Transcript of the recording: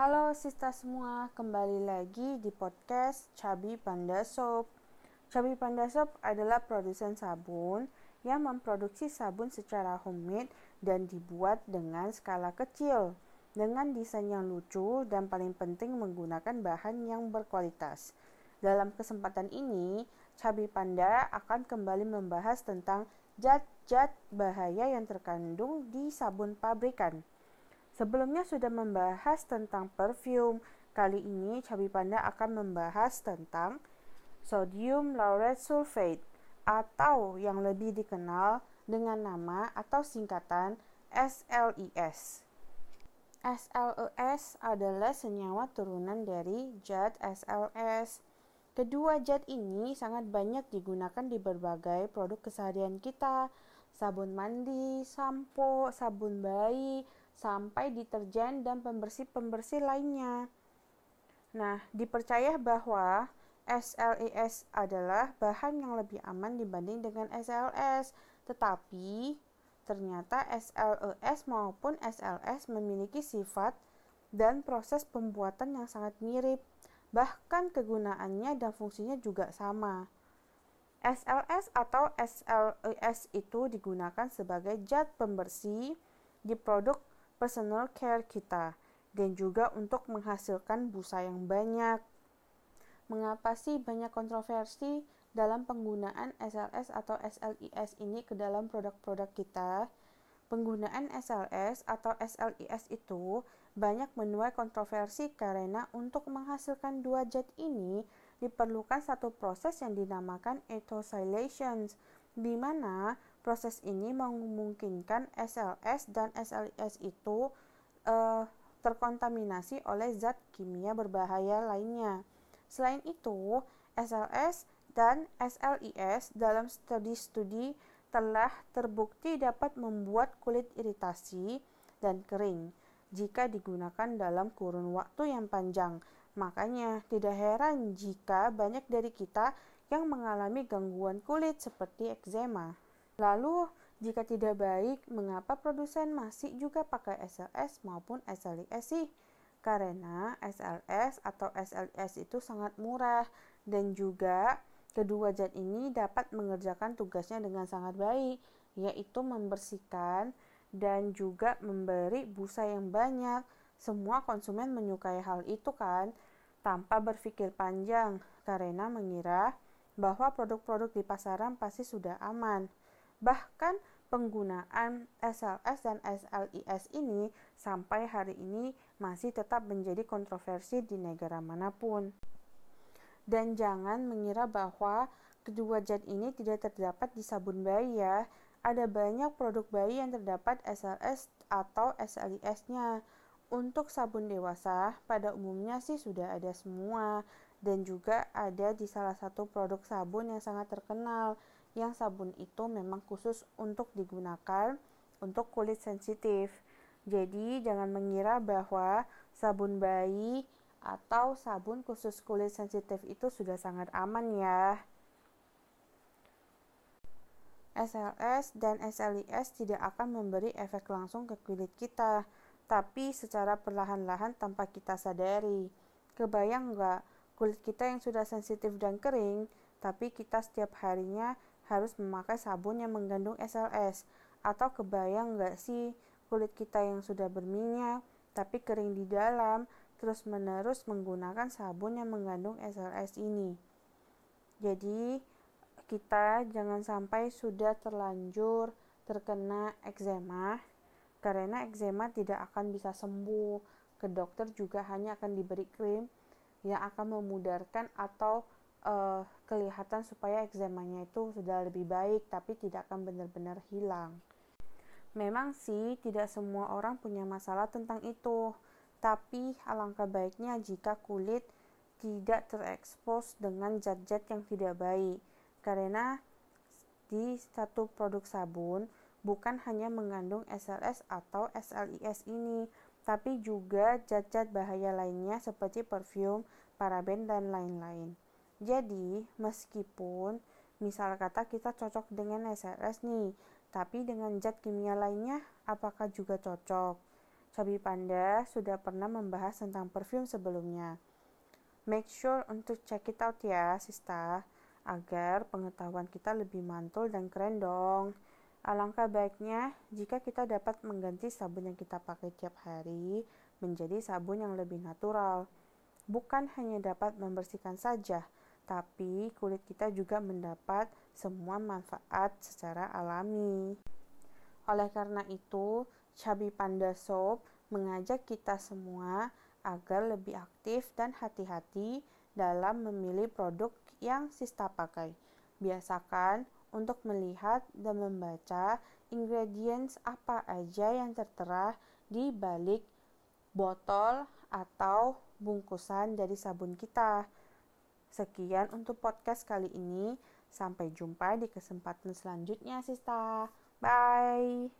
Halo sista semua, kembali lagi di podcast Cabi Panda Soap. Cabi Panda Soap adalah produsen sabun yang memproduksi sabun secara homemade dan dibuat dengan skala kecil dengan desain yang lucu dan paling penting menggunakan bahan yang berkualitas. Dalam kesempatan ini, Cabi Panda akan kembali membahas tentang zat-zat bahaya yang terkandung di sabun pabrikan. Sebelumnya sudah membahas tentang perfume. Kali ini Cabi Panda akan membahas tentang sodium lauryl sulfate atau yang lebih dikenal dengan nama atau singkatan SLIS. SLES adalah senyawa turunan dari zat SLS. Kedua zat ini sangat banyak digunakan di berbagai produk keseharian kita, sabun mandi, sampo, sabun bayi, sampai deterjen dan pembersih-pembersih lainnya. Nah, dipercaya bahwa SLES adalah bahan yang lebih aman dibanding dengan SLS, tetapi ternyata SLES maupun SLS memiliki sifat dan proses pembuatan yang sangat mirip, bahkan kegunaannya dan fungsinya juga sama. SLS atau SLES itu digunakan sebagai zat pembersih di produk personal care kita dan juga untuk menghasilkan busa yang banyak. Mengapa sih banyak kontroversi dalam penggunaan SLS atau SLIS ini ke dalam produk-produk kita? Penggunaan SLS atau SLIS itu banyak menuai kontroversi karena untuk menghasilkan dua zat ini diperlukan satu proses yang dinamakan ethosylation, di mana Proses ini memungkinkan SLS dan SLIS itu uh, terkontaminasi oleh zat kimia berbahaya lainnya. Selain itu, SLS dan SLIS dalam studi-studi telah terbukti dapat membuat kulit iritasi dan kering jika digunakan dalam kurun waktu yang panjang. Makanya, tidak heran jika banyak dari kita yang mengalami gangguan kulit seperti eczema. Lalu, jika tidak baik, mengapa produsen masih juga pakai SLS maupun SLIS sih? Karena SLS atau SLS itu sangat murah dan juga kedua zat ini dapat mengerjakan tugasnya dengan sangat baik, yaitu membersihkan dan juga memberi busa yang banyak. Semua konsumen menyukai hal itu kan, tanpa berpikir panjang karena mengira bahwa produk-produk di pasaran pasti sudah aman. Bahkan penggunaan SLS dan SLIS ini sampai hari ini masih tetap menjadi kontroversi di negara mana pun. Dan jangan mengira bahwa kedua zat ini tidak terdapat di sabun bayi ya. Ada banyak produk bayi yang terdapat SLS atau SLIS-nya. Untuk sabun dewasa, pada umumnya sih sudah ada semua dan juga ada di salah satu produk sabun yang sangat terkenal yang sabun itu memang khusus untuk digunakan untuk kulit sensitif. Jadi, jangan mengira bahwa sabun bayi atau sabun khusus kulit sensitif itu sudah sangat aman ya. SLS dan SLIS tidak akan memberi efek langsung ke kulit kita, tapi secara perlahan-lahan tanpa kita sadari. Kebayang nggak kulit kita yang sudah sensitif dan kering, tapi kita setiap harinya harus memakai sabun yang mengandung SLS atau kebayang nggak sih kulit kita yang sudah berminyak tapi kering di dalam terus menerus menggunakan sabun yang mengandung SLS ini. Jadi kita jangan sampai sudah terlanjur terkena eczema karena eczema tidak akan bisa sembuh ke dokter juga hanya akan diberi krim yang akan memudarkan atau uh, kelihatan supaya ekzemanya itu sudah lebih baik tapi tidak akan benar-benar hilang. Memang sih tidak semua orang punya masalah tentang itu, tapi alangkah baiknya jika kulit tidak terekspos dengan zat-zat yang tidak baik. Karena di satu produk sabun bukan hanya mengandung SLS atau SLIS ini, tapi juga zat-zat bahaya lainnya seperti parfum, paraben, dan lain-lain. Jadi, meskipun misal kata kita cocok dengan SLS nih, tapi dengan zat kimia lainnya apakah juga cocok? Cabi Panda sudah pernah membahas tentang perfume sebelumnya. Make sure untuk check it out ya, Sista, agar pengetahuan kita lebih mantul dan keren dong. Alangkah baiknya jika kita dapat mengganti sabun yang kita pakai tiap hari menjadi sabun yang lebih natural. Bukan hanya dapat membersihkan saja, tapi kulit kita juga mendapat semua manfaat secara alami. Oleh karena itu, Chubby Panda Soap mengajak kita semua agar lebih aktif dan hati-hati dalam memilih produk yang Sista pakai. Biasakan untuk melihat dan membaca ingredients apa aja yang tertera di balik botol atau bungkusan dari sabun kita. Sekian untuk podcast kali ini. Sampai jumpa di kesempatan selanjutnya, Sista. Bye.